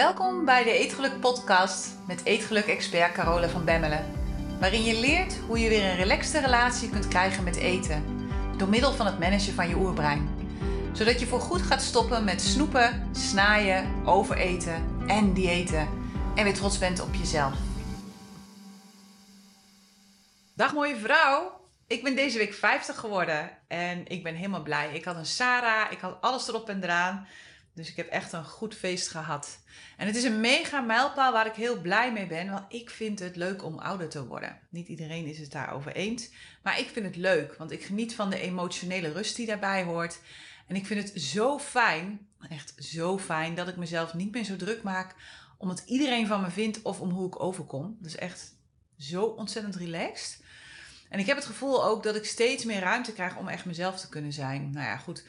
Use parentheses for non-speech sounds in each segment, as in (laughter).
Welkom bij de Eetgeluk podcast met Eetgeluk-expert Carola van Bemmelen. Waarin je leert hoe je weer een relaxte relatie kunt krijgen met eten. Door middel van het managen van je oerbrein. Zodat je voor goed gaat stoppen met snoepen, snaaien, overeten en diëten. En weer trots bent op jezelf. Dag mooie vrouw! Ik ben deze week 50 geworden en ik ben helemaal blij. Ik had een Sarah, ik had alles erop en eraan. Dus ik heb echt een goed feest gehad. En het is een mega mijlpaal waar ik heel blij mee ben, want ik vind het leuk om ouder te worden. Niet iedereen is het daarover eens, maar ik vind het leuk, want ik geniet van de emotionele rust die daarbij hoort. En ik vind het zo fijn, echt zo fijn, dat ik mezelf niet meer zo druk maak om wat iedereen van me vindt of om hoe ik overkom. Dus echt zo ontzettend relaxed. En ik heb het gevoel ook dat ik steeds meer ruimte krijg om echt mezelf te kunnen zijn. Nou ja, goed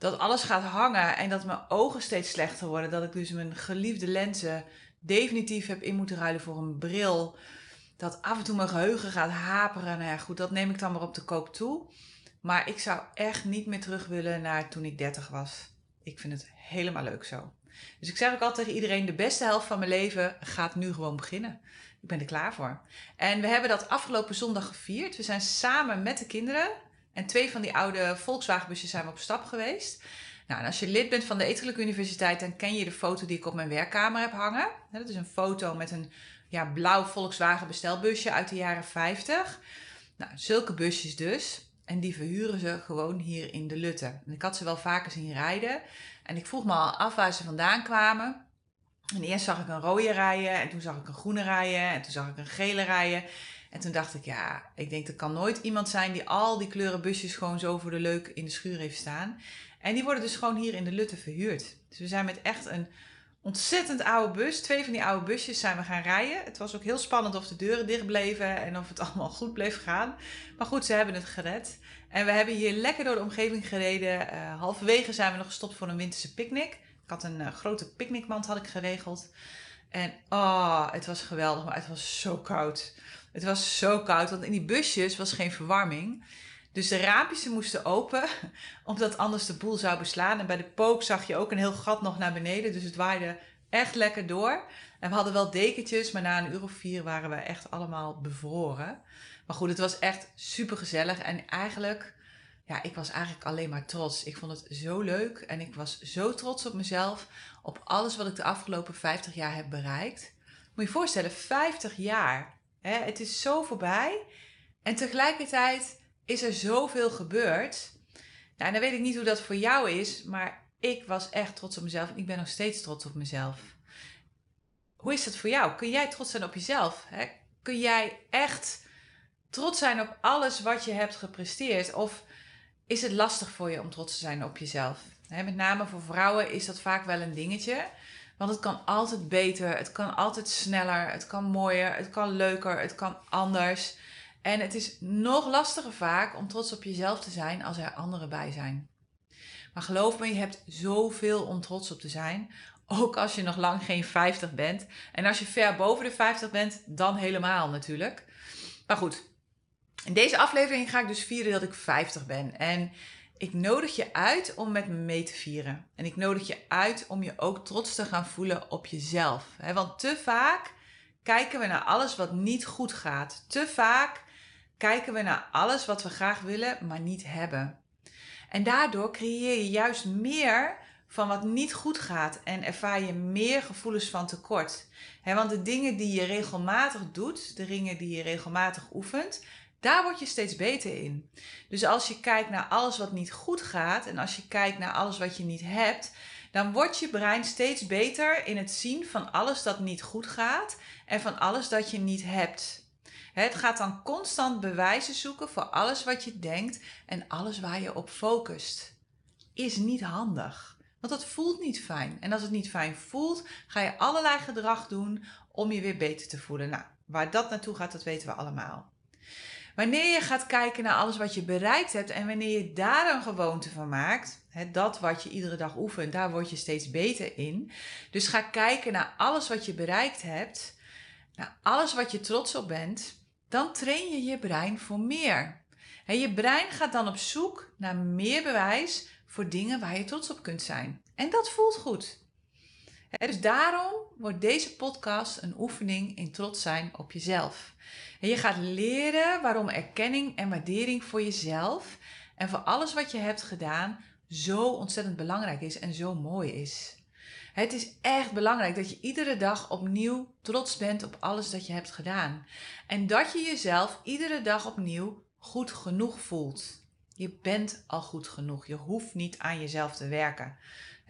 dat alles gaat hangen en dat mijn ogen steeds slechter worden. Dat ik dus mijn geliefde lenzen definitief heb in moeten ruilen voor een bril. Dat af en toe mijn geheugen gaat haperen. Nou goed, dat neem ik dan maar op de koop toe. Maar ik zou echt niet meer terug willen naar toen ik 30 was. Ik vind het helemaal leuk zo. Dus ik zeg ook altijd tegen iedereen: de beste helft van mijn leven gaat nu gewoon beginnen. Ik ben er klaar voor. En we hebben dat afgelopen zondag gevierd. We zijn samen met de kinderen en twee van die oude Volkswagenbusjes zijn we op stap geweest. Nou, als je lid bent van de Etelijke Universiteit, dan ken je de foto die ik op mijn werkkamer heb hangen. Dat is een foto met een ja, blauw Volkswagen bestelbusje uit de jaren 50. Nou, zulke busjes dus. En die verhuren ze gewoon hier in de Lutte. En ik had ze wel vaker zien rijden. En ik vroeg me al af waar ze vandaan kwamen. En eerst zag ik een rode rijden. En toen zag ik een groene rijden. En toen zag ik een gele rijden. En toen dacht ik, ja, ik denk er kan nooit iemand zijn die al die kleuren busjes gewoon zo voor de leuk in de schuur heeft staan. En die worden dus gewoon hier in de Lutte verhuurd. Dus we zijn met echt een ontzettend oude bus, twee van die oude busjes zijn we gaan rijden. Het was ook heel spannend of de deuren dicht bleven en of het (laughs) allemaal goed bleef gaan. Maar goed, ze hebben het gered. En we hebben hier lekker door de omgeving gereden. Uh, halverwege zijn we nog gestopt voor een winterse picknick. Ik had een uh, grote picknickmand had ik geregeld. En oh, het was geweldig, maar het was zo koud. Het was zo koud, want in die busjes was geen verwarming. Dus de raampjes moesten open, (laughs) omdat anders de boel zou beslaan. En bij de pook zag je ook een heel gat nog naar beneden. Dus het waaide echt lekker door. En we hadden wel dekentjes, maar na een uur of vier waren we echt allemaal bevroren. Maar goed, het was echt super gezellig. En eigenlijk, ja, ik was eigenlijk alleen maar trots. Ik vond het zo leuk en ik was zo trots op mezelf. Op alles wat ik de afgelopen 50 jaar heb bereikt. Moet je je voorstellen, 50 jaar. Hè, het is zo voorbij. En tegelijkertijd is er zoveel gebeurd. Nou, dan weet ik niet hoe dat voor jou is, maar ik was echt trots op mezelf en ik ben nog steeds trots op mezelf. Hoe is dat voor jou? Kun jij trots zijn op jezelf? Hè? Kun jij echt trots zijn op alles wat je hebt gepresteerd? Of is het lastig voor je om trots te zijn op jezelf? met name voor vrouwen is dat vaak wel een dingetje. Want het kan altijd beter, het kan altijd sneller, het kan mooier, het kan leuker, het kan anders. En het is nog lastiger vaak om trots op jezelf te zijn als er anderen bij zijn. Maar geloof me, je hebt zoveel om trots op te zijn. Ook als je nog lang geen 50 bent. En als je ver boven de 50 bent, dan helemaal natuurlijk. Maar goed, in deze aflevering ga ik dus vieren dat ik 50 ben. En ik nodig je uit om met me mee te vieren. En ik nodig je uit om je ook trots te gaan voelen op jezelf. Want te vaak kijken we naar alles wat niet goed gaat. Te vaak kijken we naar alles wat we graag willen, maar niet hebben. En daardoor creëer je juist meer van wat niet goed gaat en ervaar je meer gevoelens van tekort. want de dingen die je regelmatig doet, de dingen die je regelmatig oefent, daar word je steeds beter in. Dus als je kijkt naar alles wat niet goed gaat en als je kijkt naar alles wat je niet hebt, dan wordt je brein steeds beter in het zien van alles dat niet goed gaat en van alles dat je niet hebt. Het gaat dan constant bewijzen zoeken voor alles wat je denkt en alles waar je op focust. Is niet handig. Want dat voelt niet fijn. En als het niet fijn voelt, ga je allerlei gedrag doen om je weer beter te voelen. Nou, waar dat naartoe gaat, dat weten we allemaal. Wanneer je gaat kijken naar alles wat je bereikt hebt en wanneer je daar een gewoonte van maakt, hè, dat wat je iedere dag oefent, daar word je steeds beter in. Dus ga kijken naar alles wat je bereikt hebt, naar alles wat je trots op bent, dan train je je brein voor meer. En je brein gaat dan op zoek naar meer bewijs voor dingen waar je trots op kunt zijn. En dat voelt goed. Dus daarom wordt deze podcast een oefening in trots zijn op jezelf. En je gaat leren waarom erkenning en waardering voor jezelf en voor alles wat je hebt gedaan zo ontzettend belangrijk is en zo mooi is. Het is echt belangrijk dat je iedere dag opnieuw trots bent op alles dat je hebt gedaan. En dat je jezelf iedere dag opnieuw goed genoeg voelt. Je bent al goed genoeg. Je hoeft niet aan jezelf te werken.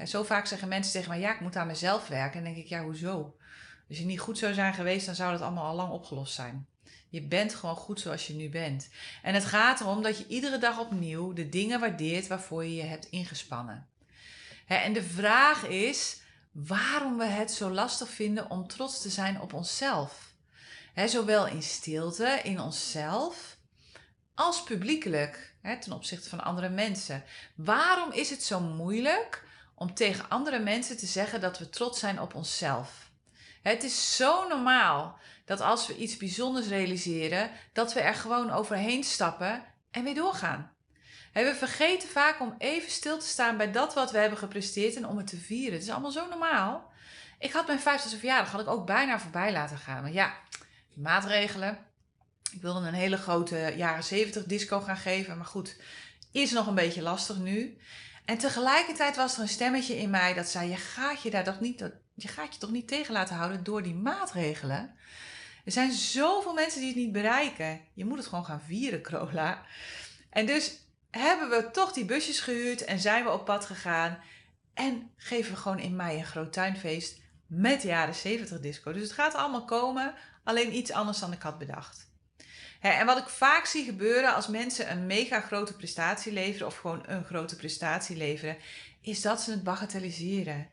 En zo vaak zeggen mensen tegen mij: Ja, ik moet aan mezelf werken. En dan denk ik: Ja, hoezo? Als je niet goed zou zijn geweest, dan zou dat allemaal al lang opgelost zijn. Je bent gewoon goed zoals je nu bent. En het gaat erom dat je iedere dag opnieuw de dingen waardeert waarvoor je je hebt ingespannen. en de vraag is waarom we het zo lastig vinden om trots te zijn op onszelf. zowel in stilte, in onszelf, als publiekelijk ten opzichte van andere mensen. Waarom is het zo moeilijk om tegen andere mensen te zeggen dat we trots zijn op onszelf? Het is zo normaal dat als we iets bijzonders realiseren, dat we er gewoon overheen stappen en weer doorgaan. We vergeten vaak om even stil te staan bij dat wat we hebben gepresteerd en om het te vieren. Het is allemaal zo normaal. Ik had mijn 50ste verjaardag had ik ook bijna voorbij laten gaan. Maar ja, maatregelen. Ik wilde een hele grote jaren 70 disco gaan geven. Maar goed, is nog een beetje lastig nu. En tegelijkertijd was er een stemmetje in mij dat zei: Je gaat je daar toch niet, je gaat je toch niet tegen laten houden door die maatregelen. Er zijn zoveel mensen die het niet bereiken. Je moet het gewoon gaan vieren, Crola. En dus hebben we toch die busjes gehuurd en zijn we op pad gegaan. En geven we gewoon in mei een groot tuinfeest met jaren 70 disco. Dus het gaat allemaal komen, alleen iets anders dan ik had bedacht. En wat ik vaak zie gebeuren als mensen een mega grote prestatie leveren of gewoon een grote prestatie leveren, is dat ze het bagatelliseren.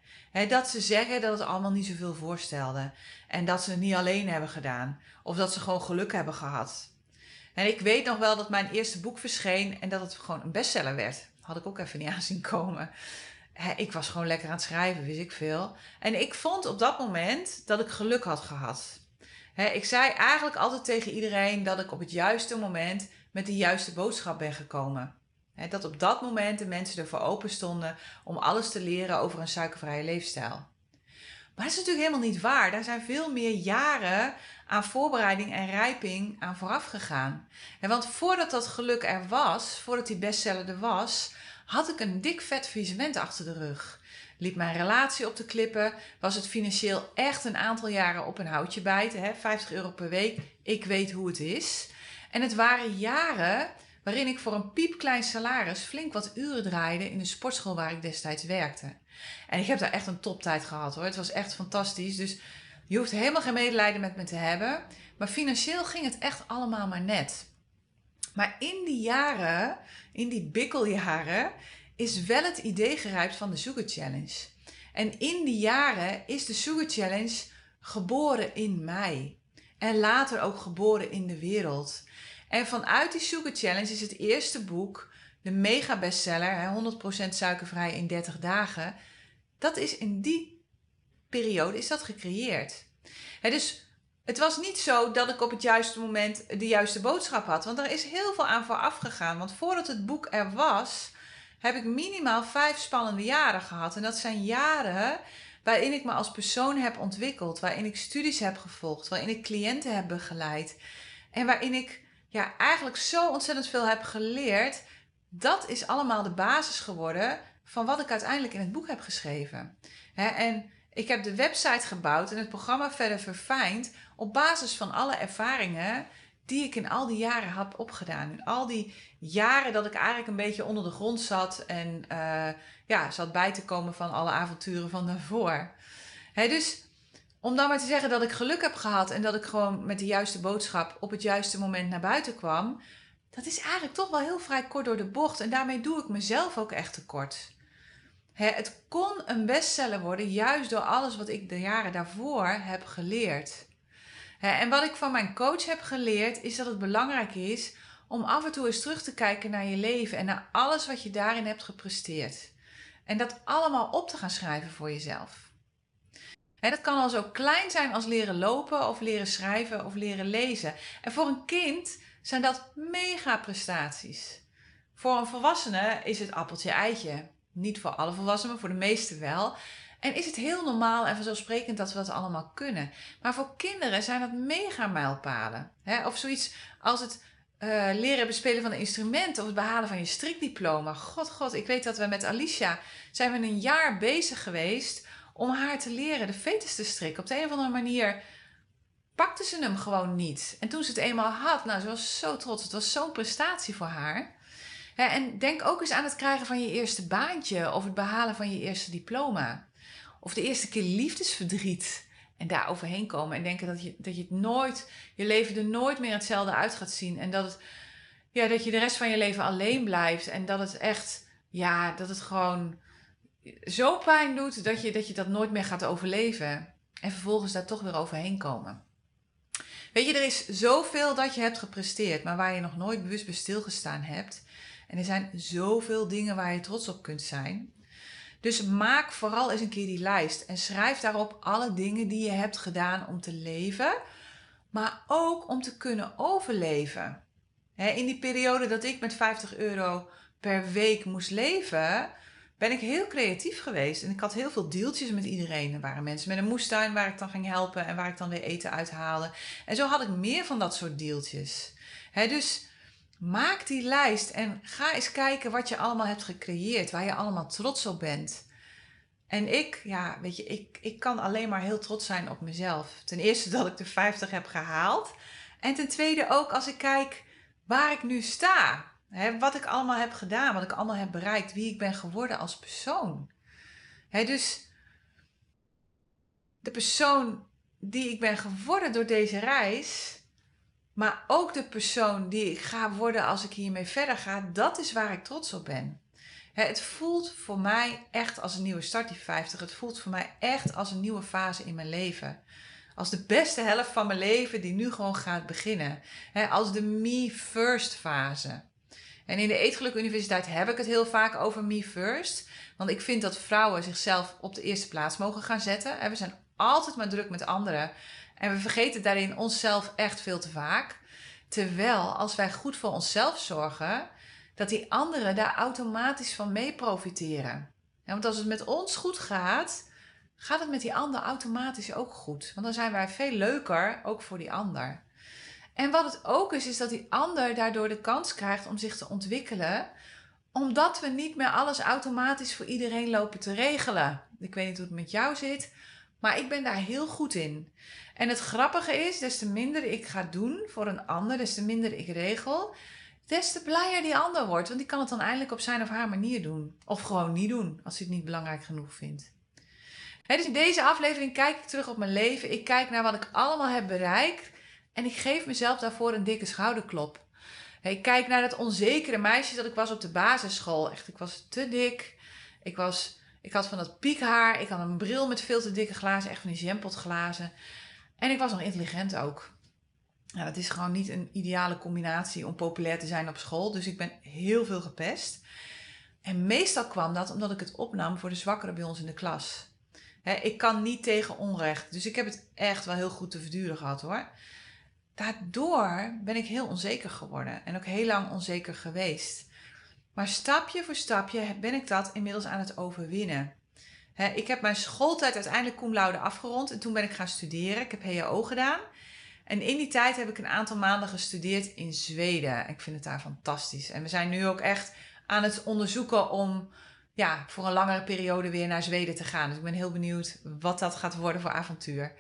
dat ze zeggen dat het allemaal niet zoveel voorstelde en dat ze het niet alleen hebben gedaan of dat ze gewoon geluk hebben gehad. En ik weet nog wel dat mijn eerste boek verscheen en dat het gewoon een bestseller werd. Had ik ook even niet (laughs) aan zien komen. ik was gewoon lekker aan het schrijven, wist ik veel. En ik vond op dat moment dat ik geluk had gehad. Ik zei eigenlijk altijd tegen iedereen dat ik op het juiste moment met de juiste boodschap ben gekomen. dat op dat moment de mensen ervoor open stonden om alles te leren over een suikervrije leefstijl. Maar dat is natuurlijk helemaal niet waar. Daar zijn veel meer jaren aan voorbereiding en rijping aan vooraf gegaan. En want voordat dat geluk er was, voordat die bestseller er was, had ik een dik vet faillissement achter de rug. Liep mijn relatie op de klippen, was het financieel echt een aantal jaren op een houtje bijten, hè? 50 euro per week. Ik weet hoe het is. En het waren jaren waarin ik voor een piepklein salaris flink wat uren draaide in de sportschool waar ik destijds werkte. En ik heb daar echt een toptijd gehad hoor. Het was echt fantastisch. Dus je hoeft helemaal geen medelijden met me te hebben. Maar financieel ging het echt allemaal maar net. Maar in die jaren, in die bikkeljaren, is wel het idee gerijpt van de Sugar Challenge. En in die jaren is de Sugar Challenge geboren in mij. En later ook geboren in de wereld. En vanuit die Sugar Challenge is het eerste boek, de mega bestseller, 100% suikervrij in 30 dagen. Dat is in die periode is dat gecreëerd. dus het was niet zo dat ik op het juiste moment de juiste boodschap had. Want er is heel veel aan vooraf gegaan. Want voordat het boek er was, heb ik minimaal vijf spannende jaren gehad. En dat zijn jaren waarin ik me als persoon heb ontwikkeld. Waarin ik studies heb gevolgd. Waarin ik cliënten heb begeleid. En waarin ik ja, eigenlijk zo ontzettend veel heb geleerd. Dat is allemaal de basis geworden van wat ik uiteindelijk in het boek heb geschreven. en ik heb de website gebouwd en het programma verder verfijnd op basis van alle ervaringen die ik in al die jaren heb opgedaan. In al die jaren dat ik eigenlijk een beetje onder de grond zat en uh, ja, zat bij te komen van alle avonturen van daarvoor. dus om dan maar te zeggen dat ik geluk heb gehad en dat ik gewoon met de juiste boodschap op het juiste moment naar buiten kwam, dat is eigenlijk toch wel heel vrij kort door de bocht. En daarmee doe ik mezelf ook echt tekort het kon een bestseller worden juist door alles wat ik de jaren daarvoor heb geleerd. en wat ik van mijn coach heb geleerd is dat het belangrijk is om af en toe eens terug te kijken naar je leven en naar alles wat je daarin hebt gepresteerd. En dat allemaal op te gaan schrijven voor jezelf. dat kan al zo klein zijn als leren lopen of leren schrijven of leren lezen. En voor een kind zijn dat mega prestaties. Voor een volwassene is het appeltje eitje. Niet voor alle volwassenen, maar voor de meeste wel. En is het heel normaal en vanzelfsprekend dat we dat allemaal kunnen. Maar voor kinderen zijn dat mega mijlpalen. Of zoiets als het uh, leren bespelen van een instrument of het behalen van je strikdiploma. God, god, ik weet dat we met Alicia zijn we een jaar bezig geweest om haar te leren de fetus te strikken. Op de een of andere manier pakte ze hem gewoon niet. En toen ze het eenmaal had, nou, ze was zo trots. Het was zo'n prestatie voor haar. en denk ook eens aan het krijgen van je eerste baantje of het behalen van je eerste diploma. Of de eerste keer liefdesverdriet. En daar overheen komen en denken dat je, dat je het nooit, je leven er nooit meer hetzelfde uit gaat zien. En dat, het, ja, dat je de rest van je leven alleen blijft. En dat het echt, ja, dat het gewoon zo pijn doet dat je, dat je dat nooit meer gaat overleven. En vervolgens daar toch weer overheen komen. Weet je, er is zoveel dat je hebt gepresteerd, maar waar je nog nooit bewust bij stilgestaan hebt. En er zijn zoveel dingen waar je trots op kunt zijn. Dus maak vooral eens een keer die lijst en schrijf daarop alle dingen die je hebt gedaan om te leven, maar ook om te kunnen overleven. in die periode dat ik met 50 euro per week moest leven, ben ik heel creatief geweest. En ik had heel veel deeltjes met iedereen. Er waren mensen met een moestuin waar ik dan ging helpen en waar ik dan weer eten uithaalde. En zo had ik meer van dat soort deeltjes. dus maak die lijst en ga eens kijken wat je allemaal hebt gecreëerd, waar je allemaal trots op bent. En ik, ja, weet je, ik, ik kan alleen maar heel trots zijn op mezelf. Ten eerste dat ik de 50 heb gehaald. En ten tweede ook als ik kijk waar ik nu sta. Wat ik allemaal heb gedaan, wat ik allemaal heb bereikt, wie ik ben geworden als persoon. Dus de persoon die ik ben geworden door deze reis, maar ook de persoon die ik ga worden als ik hiermee verder ga, dat is waar ik trots op ben. Het voelt voor mij echt als een nieuwe start, die 50. Het voelt voor mij echt als een nieuwe fase in mijn leven. Als de beste helft van mijn leven die nu gewoon gaat beginnen. Als de me first fase. En in de Eetgeluk Universiteit heb ik het heel vaak over me first. Want ik vind dat vrouwen zichzelf op de eerste plaats mogen gaan zetten. We zijn altijd maar druk met anderen. En we vergeten daarin onszelf echt veel te vaak. Terwijl als wij goed voor onszelf zorgen, dat die anderen daar automatisch van mee profiteren. want als het met ons goed gaat, gaat het met die ander automatisch ook goed. Want dan zijn wij veel leuker, ook voor die ander. En wat het ook is, is dat die ander daardoor de kans krijgt om zich te ontwikkelen, omdat we niet meer alles automatisch voor iedereen lopen te regelen. Ik weet niet hoe het met jou zit, maar ik ben daar heel goed in. En het grappige is, des te minder ik ga doen voor een ander, des te minder ik regel, des te blijer die ander wordt. Want die kan het dan eindelijk op zijn of haar manier doen. Of gewoon niet doen, als hij het niet belangrijk genoeg vindt. dus in deze aflevering kijk ik terug op mijn leven. Ik kijk naar wat ik allemaal heb bereikt. En ik geef mezelf daarvoor een dikke schouderklop. ik kijk naar dat onzekere meisje dat ik was op de basisschool. Echt, ik was te dik. Ik, was, ik had van dat piekhaar. Ik had een bril met veel te dikke glazen. Echt van die jampotglazen. En ik was nog intelligent ook. Nou, dat is gewoon niet een ideale combinatie om populair te zijn op school. Dus ik ben heel veel gepest. En meestal kwam dat omdat ik het opnam voor de zwakkeren bij ons in de klas. ik kan niet tegen onrecht. Dus ik heb het echt wel heel goed te verduren gehad hoor. Daardoor ben ik heel onzeker geworden. En ook heel lang onzeker geweest. Maar stapje voor stapje ben ik dat inmiddels aan het overwinnen. ik heb mijn schooltijd uiteindelijk cum laude afgerond. En toen ben ik gaan studeren. Ik heb HAO gedaan. En in die tijd heb ik een aantal maanden gestudeerd in Zweden. Ik vind het daar fantastisch. En we zijn nu ook echt aan het onderzoeken om ja, voor een langere periode weer naar Zweden te gaan. Dus ik ben heel benieuwd wat dat gaat worden voor avontuur.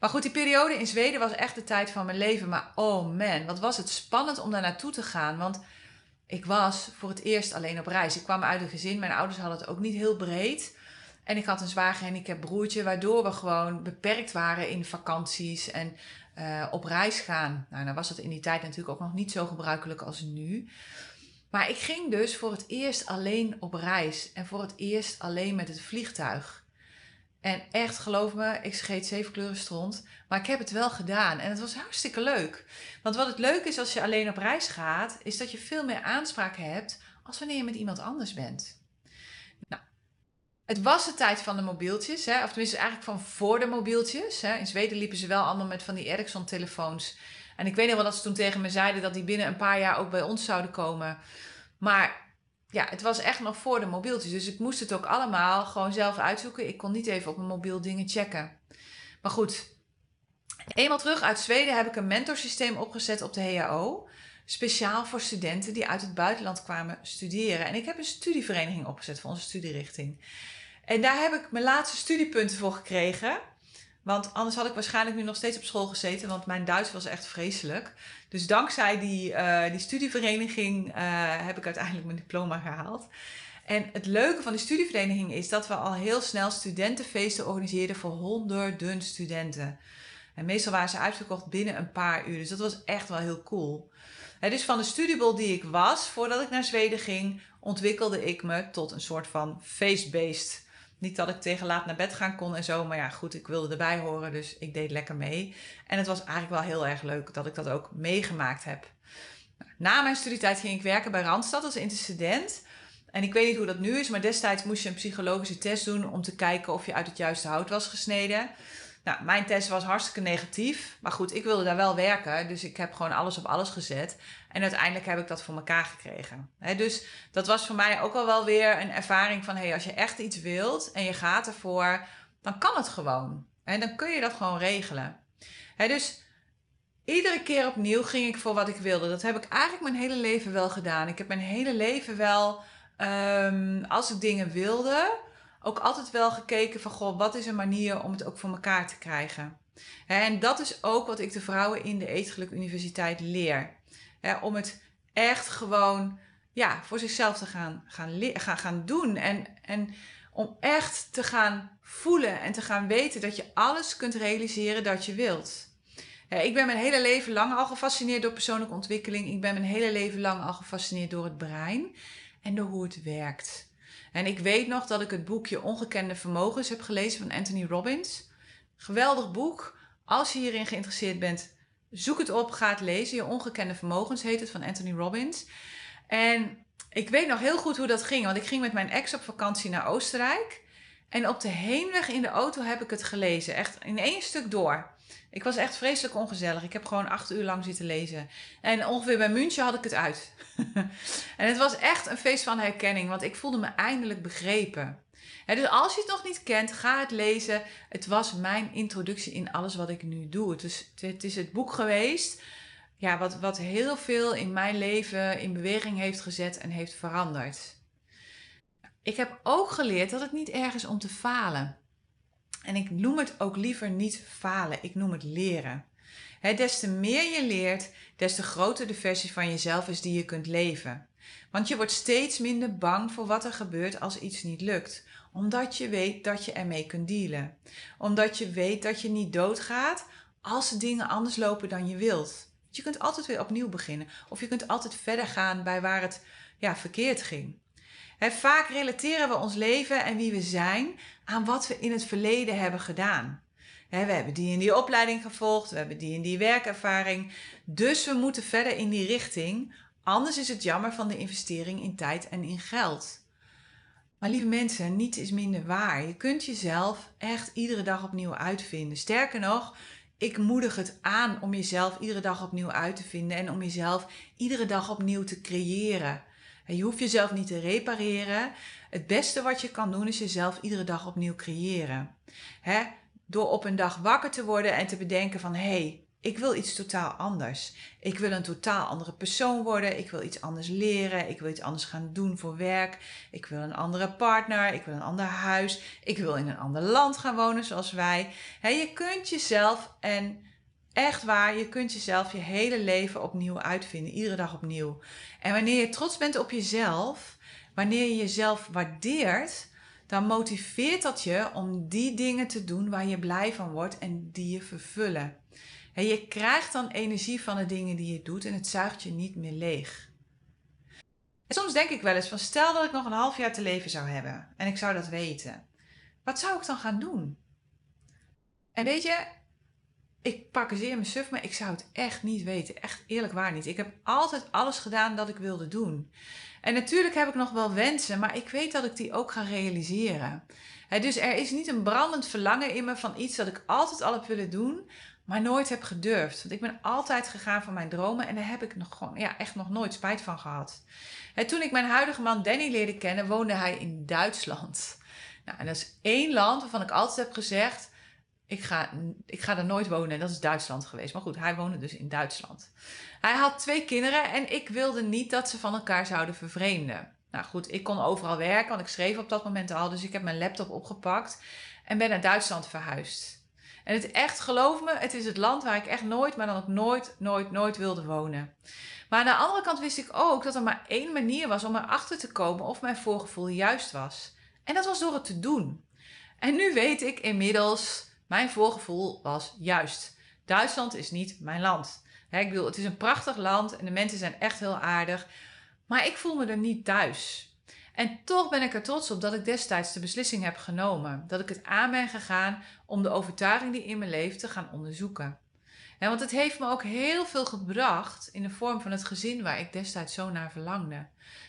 Maar goed, die periode in Zweden was echt de tijd van mijn leven. Maar oh man, wat was het spannend om daar naartoe te gaan. Want ik was voor het eerst alleen op reis. Ik kwam uit een gezin. Mijn ouders hadden het ook niet heel breed. En ik had een zwaar gehandicapt broertje, waardoor we gewoon beperkt waren in vakanties en uh, op reis gaan. Nou, dan was dat in die tijd natuurlijk ook nog niet zo gebruikelijk als nu. Maar ik ging dus voor het eerst alleen op reis en voor het eerst alleen met het vliegtuig. En echt, geloof me, ik scheet zeven kleuren stront. Maar ik heb het wel gedaan en het was hartstikke leuk. Want wat het leuk is als je alleen op reis gaat, is dat je veel meer aanspraak hebt als wanneer je met iemand anders bent. Nou, het was de tijd van de mobieltjes, hè? of tenminste eigenlijk van voor de mobieltjes. Hè? In Zweden liepen ze wel allemaal met van die Ericsson-telefoons. En ik weet nog wel dat ze toen tegen me zeiden dat die binnen een paar jaar ook bij ons zouden komen. Maar ja, het was echt nog voor de mobieltjes. Dus ik moest het ook allemaal gewoon zelf uitzoeken. Ik kon niet even op mijn mobiel dingen checken. Maar goed, eenmaal terug uit Zweden heb ik een mentorsysteem opgezet op de HAO. Speciaal voor studenten die uit het buitenland kwamen studeren. En ik heb een studievereniging opgezet voor onze studierichting. En daar heb ik mijn laatste studiepunten voor gekregen. Want anders had ik waarschijnlijk nu nog steeds op school gezeten, want mijn Duits was echt vreselijk. Dus dankzij die, uh, die studievereniging uh, heb ik uiteindelijk mijn diploma gehaald. En het leuke van die studievereniging is dat we al heel snel studentenfeesten organiseerden voor honderden studenten. En meestal waren ze uitverkocht binnen een paar uur. Dus dat was echt wel heel cool. En dus van de studiebol die ik was, voordat ik naar Zweden ging, ontwikkelde ik me tot een soort van feestbeest. Niet dat ik tegen laat naar bed gaan kon en zo. Maar ja, goed, ik wilde erbij horen. Dus ik deed lekker mee. En het was eigenlijk wel heel erg leuk dat ik dat ook meegemaakt heb. Na mijn studietijd ging ik werken bij Randstad als interstudent. En ik weet niet hoe dat nu is, maar destijds moest je een psychologische test doen om te kijken of je uit het juiste hout was gesneden. Nou, mijn test was hartstikke negatief. Maar goed, ik wilde daar wel werken. Dus ik heb gewoon alles op alles gezet. En uiteindelijk heb ik dat voor elkaar gekregen. dus dat was voor mij ook al wel weer een ervaring van... hey, als je echt iets wilt en je gaat ervoor, dan kan het gewoon. En dan kun je dat gewoon regelen. dus iedere keer opnieuw ging ik voor wat ik wilde. Dat heb ik eigenlijk mijn hele leven wel gedaan. Ik heb mijn hele leven wel, um, als ik dingen wilde ook altijd wel gekeken van, goh, wat is een manier om het ook voor elkaar te krijgen? En dat is ook wat ik de vrouwen in de Eetgeluk Universiteit leer. Om het echt gewoon ja, voor zichzelf te gaan, gaan, gaan, gaan doen. En, en om echt te gaan voelen en te gaan weten dat je alles kunt realiseren dat je wilt. ik ben mijn hele leven lang al gefascineerd door persoonlijke ontwikkeling. Ik ben mijn hele leven lang al gefascineerd door het brein en door hoe het werkt. En ik weet nog dat ik het boekje Ongekende Vermogens heb gelezen van Anthony Robbins. Geweldig boek. Als je hierin geïnteresseerd bent, zoek het op, ga het lezen. Je Ongekende Vermogens heet het van Anthony Robbins. En ik weet nog heel goed hoe dat ging, want ik ging met mijn ex op vakantie naar Oostenrijk. En op de heenweg in de auto heb ik het gelezen, echt in één stuk door. Ik was echt vreselijk ongezellig. Ik heb gewoon acht uur lang zitten lezen. En ongeveer bij München had ik het uit. (laughs) en het was echt een feest van herkenning, want ik voelde me eindelijk begrepen. dus als je het nog niet kent, ga het lezen. Het was mijn introductie in alles wat ik nu doe. Het is, het, is het boek geweest ja, wat, wat heel veel in mijn leven in beweging heeft gezet en heeft veranderd. Ik heb ook geleerd dat het niet erg is om te falen. En ik noem het ook liever niet falen, ik noem het leren. Des te meer je leert, des te groter de versie van jezelf is die je kunt leven. Want je wordt steeds minder bang voor wat er gebeurt als iets niet lukt. Omdat je weet dat je ermee kunt dealen. Omdat je weet dat je niet doodgaat als dingen anders lopen dan je wilt. Je kunt altijd weer opnieuw beginnen. Of je kunt altijd verder gaan bij waar het ja, verkeerd ging. Vaak relateren we ons leven en wie we zijn aan wat we in het verleden hebben gedaan. we hebben die en die opleiding gevolgd, we hebben die en die werkervaring. Dus we moeten verder in die richting. Anders is het jammer van de investering in tijd en in geld. Maar lieve mensen, niets is minder waar. Je kunt jezelf echt iedere dag opnieuw uitvinden. Sterker nog, ik moedig het aan om jezelf iedere dag opnieuw uit te vinden en om jezelf iedere dag opnieuw te creëren. Je hoeft jezelf niet te repareren. Het beste wat je kan doen is jezelf iedere dag opnieuw creëren. Door op een dag wakker te worden en te bedenken van hé, hey, ik wil iets totaal anders. Ik wil een totaal andere persoon worden. Ik wil iets anders leren. Ik wil iets anders gaan doen voor werk. Ik wil een andere partner. Ik wil een ander huis. Ik wil in een ander land gaan wonen zoals wij. je kunt jezelf en echt waar, je kunt jezelf je hele leven opnieuw uitvinden. Iedere dag opnieuw. En wanneer je trots bent op jezelf, wanneer je jezelf waardeert, dan motiveert dat je om die dingen te doen waar je blij van wordt en die je vervullen. En je krijgt dan energie van de dingen die je doet en het zuigt je niet meer leeg. En soms denk ik wel eens van stel dat ik nog een half jaar te leven zou hebben en ik zou dat weten. Wat zou ik dan gaan doen? En weet je, ik parkeer mijn suf, maar ik zou het echt niet weten. Echt eerlijk waar niet. Ik heb altijd alles gedaan dat ik wilde doen. En natuurlijk heb ik nog wel wensen, maar ik weet dat ik die ook ga realiseren. dus er is niet een brandend verlangen in me van iets dat ik altijd al heb willen doen, maar nooit heb gedurfd. Want ik ben altijd gegaan voor mijn dromen en daar heb ik nog gewoon, ja, echt nog nooit spijt van gehad. En toen ik mijn huidige man Danny leerde kennen, woonde hij in Duitsland. Nou, en dat is één land waarvan ik altijd heb gezegd: ik ga, ik ga er nooit wonen. En dat is Duitsland geweest. Maar goed, hij woonde dus in Duitsland. Hij had twee kinderen en ik wilde niet dat ze van elkaar zouden vervreemden. Nou goed, ik kon overal werken, want ik schreef op dat moment al. Dus ik heb mijn laptop opgepakt en ben naar Duitsland verhuisd. En het echt, geloof me, het is het land waar ik echt nooit, maar dan ook nooit, nooit, nooit wilde wonen. Maar aan de andere kant wist ik ook dat er maar één manier was om erachter te komen of mijn voorgevoel juist was. En dat was door het te doen. En nu weet ik inmiddels, mijn voorgevoel was juist. Duitsland is niet mijn land. ik bedoel, het is een prachtig land en de mensen zijn echt heel aardig. Maar ik voel me er niet thuis. En toch ben ik er trots op dat ik destijds de beslissing heb genomen. Dat ik het aan ben gegaan om de overtuiging die in me leeft te gaan onderzoeken. En want het heeft me ook heel veel gebracht in de vorm van het gezin waar ik destijds zo naar verlangde.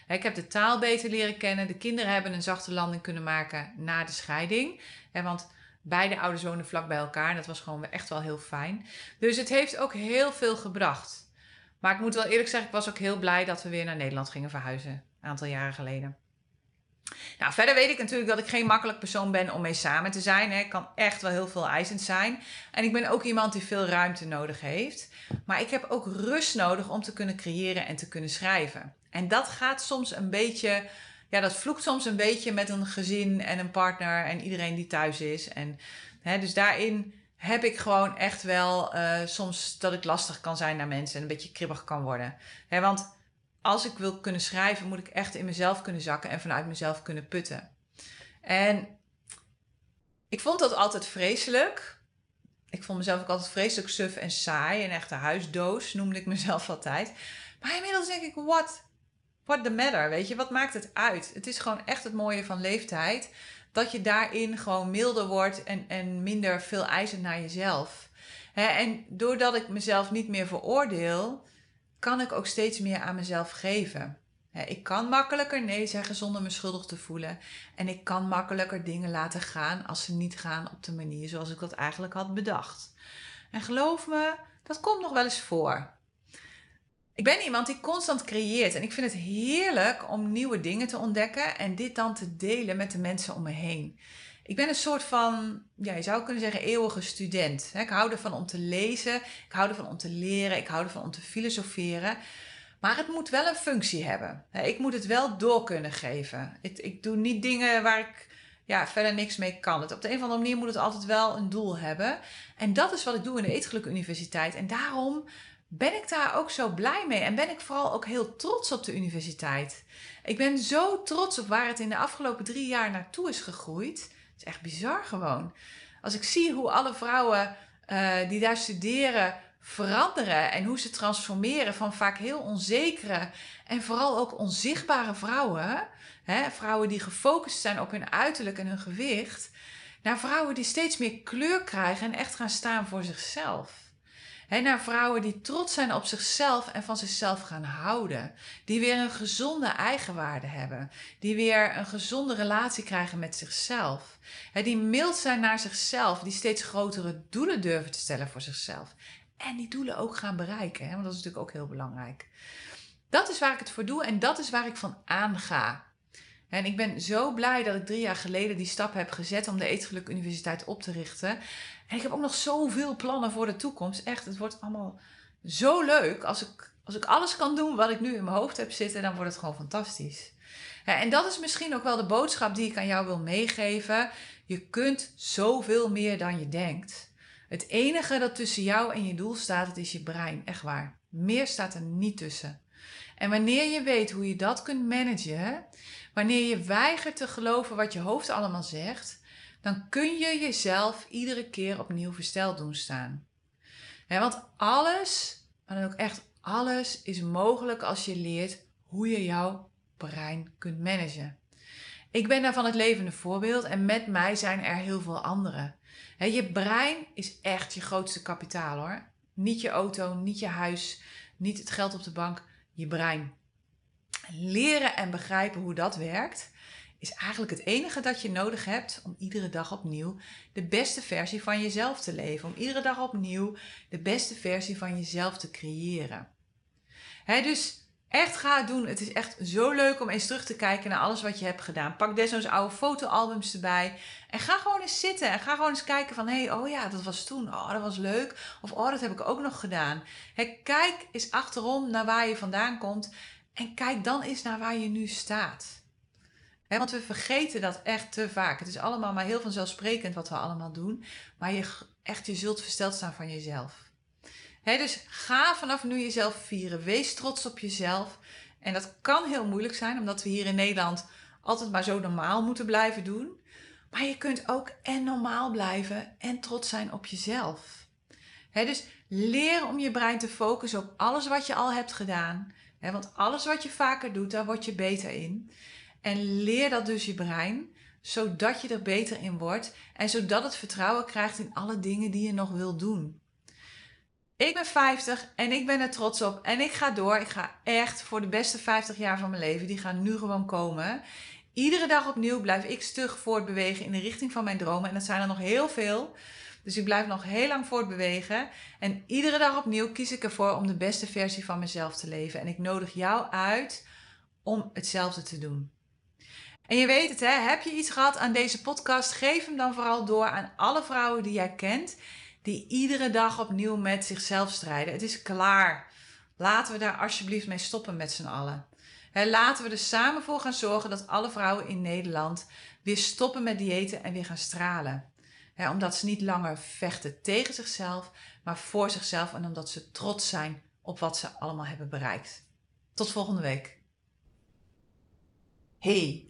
Ik heb de taal beter leren kennen. De kinderen hebben een zachte landing kunnen maken na de scheiding. Want beide ouders wonen vlak bij elkaar. En dat was gewoon echt wel heel fijn. Dus het heeft ook heel veel gebracht. Maar ik moet wel eerlijk zeggen, ik was ook heel blij dat we weer naar Nederland gingen verhuizen. Een aantal jaren geleden. Nou, verder weet ik natuurlijk dat ik geen makkelijk persoon ben om mee samen te zijn. Ik kan echt wel heel veel eisend zijn. En ik ben ook iemand die veel ruimte nodig heeft. Maar ik heb ook rust nodig om te kunnen creëren en te kunnen schrijven. En dat gaat soms een beetje, ja, dat vloekt soms een beetje met een gezin en een partner en iedereen die thuis is. En hè, dus daarin heb ik gewoon echt wel uh, soms dat ik lastig kan zijn naar mensen en een beetje kribbig kan worden. Hè, want als ik wil kunnen schrijven, moet ik echt in mezelf kunnen zakken en vanuit mezelf kunnen putten. En ik vond dat altijd vreselijk. Ik vond mezelf ook altijd vreselijk suf en saai. Een echte huisdoos noemde ik mezelf (laughs) altijd. Maar inmiddels denk ik, what, what the matter? Weet je, wat maakt het uit? Het is gewoon echt het mooie van leeftijd. Dat je daarin gewoon milder wordt en, en minder veel eisend naar jezelf. en doordat ik mezelf niet meer veroordeel, kan ik ook steeds meer aan mezelf geven. Ik kan makkelijker nee zeggen zonder me schuldig te voelen. En ik kan makkelijker dingen laten gaan als ze niet gaan op de manier zoals ik dat eigenlijk had bedacht. En geloof me, dat komt nog wel eens voor. Ik ben iemand die constant creëert en ik vind het heerlijk om nieuwe dingen te ontdekken en dit dan te delen met de mensen om me heen. Ik ben een soort van, ja, je zou kunnen zeggen, eeuwige student. Ik hou ervan om te lezen, ik hou ervan om te leren, ik hou ervan om te filosoferen. Maar het moet wel een functie hebben. Ik moet het wel door kunnen geven. Ik, doe niet dingen waar ik ja, verder niks mee kan. Op de een of andere manier moet het altijd wel een doel hebben. En dat is wat ik doe in de Eetgeluk Universiteit. En daarom ben ik daar ook zo blij mee. En ben ik vooral ook heel trots op de universiteit. Ik ben zo trots op waar het in de afgelopen drie jaar naartoe is gegroeid. Het is echt bizar gewoon. Als ik zie hoe alle vrouwen uh, die daar studeren veranderen en hoe ze transformeren van vaak heel onzekere en vooral ook onzichtbare vrouwen, hè, vrouwen die gefocust zijn op hun uiterlijk en hun gewicht, naar vrouwen die steeds meer kleur krijgen en echt gaan staan voor zichzelf. He, naar vrouwen die trots zijn op zichzelf en van zichzelf gaan houden. Die weer een gezonde eigenwaarde hebben. Die weer een gezonde relatie krijgen met zichzelf. Die mild zijn naar zichzelf. Die steeds grotere doelen durven te stellen voor zichzelf. En die doelen ook gaan bereiken. Want dat is natuurlijk ook heel belangrijk. Dat is waar ik het voor doe en dat is waar ik van aanga. En ik ben zo blij dat ik drie jaar geleden die stap heb gezet om de Eetgeluk Universiteit op te richten. En ik heb ook nog zoveel plannen voor de toekomst. Echt, het wordt allemaal zo leuk. Als ik, als ik alles kan doen wat ik nu in mijn hoofd heb zitten, dan wordt het gewoon fantastisch. En dat is misschien ook wel de boodschap die ik aan jou wil meegeven. Je kunt zoveel meer dan je denkt. Het enige dat tussen jou en je doel staat, het is je brein. Echt waar. Meer staat er niet tussen. En wanneer je weet hoe je dat kunt managen, wanneer je weigert te geloven wat je hoofd allemaal zegt, dan kun je jezelf iedere keer opnieuw versteld doen staan. want alles, maar dan ook echt alles, is mogelijk als je leert hoe je jouw brein kunt managen. Ik ben daarvan het levende voorbeeld en met mij zijn er heel veel anderen. je brein is echt je grootste kapitaal hoor. Niet je auto, niet je huis, niet het geld op de bank, je brein. Leren en begrijpen hoe dat werkt is eigenlijk het enige dat je nodig hebt om iedere dag opnieuw de beste versie van jezelf te leven. Om iedere dag opnieuw de beste versie van jezelf te creëren. Dus echt ga het doen. Het is echt zo leuk om eens terug te kijken naar alles wat je hebt gedaan. Pak desnoods oude fotoalbums erbij. En ga gewoon eens zitten. En ga gewoon eens kijken van... Hé, hey, oh ja, dat was toen. Oh, dat was leuk. Of oh, dat heb ik ook nog gedaan. Kijk eens achterom naar waar je vandaan komt. En kijk dan eens naar waar je nu staat. Want we vergeten dat echt te vaak. Het is allemaal maar heel vanzelfsprekend wat we allemaal doen. Maar je, echt, je zult versteld staan van jezelf dus ga vanaf nu jezelf vieren. Wees trots op jezelf. En dat kan heel moeilijk zijn, omdat we hier in Nederland altijd maar zo normaal moeten blijven doen. Maar je kunt ook en normaal blijven en trots zijn op jezelf. dus leer om je brein te focussen op alles wat je al hebt gedaan. want alles wat je vaker doet, daar word je beter in. En leer dat dus je brein, zodat je er beter in wordt en zodat het vertrouwen krijgt in alle dingen die je nog wil doen. Ik ben 50 en ik ben er trots op. En ik ga door. Ik ga echt voor de beste 50 jaar van mijn leven. Die gaan nu gewoon komen. Iedere dag opnieuw blijf ik stug voortbewegen in de richting van mijn dromen. En dat zijn er nog heel veel. Dus ik blijf nog heel lang voortbewegen. En iedere dag opnieuw kies ik ervoor om de beste versie van mezelf te leven. En ik nodig jou uit om hetzelfde te doen. En je weet het, hè? heb je iets gehad aan deze podcast? Geef hem dan vooral door aan alle vrouwen die jij kent die iedere dag opnieuw met zichzelf strijden. Het is klaar. Laten we daar alsjeblieft mee stoppen met z'n allen. laten we er samen voor gaan zorgen dat alle vrouwen in Nederland weer stoppen met diëten en weer gaan stralen. omdat ze niet langer vechten tegen zichzelf, maar voor zichzelf en omdat ze trots zijn op wat ze allemaal hebben bereikt. Tot volgende week. Hey,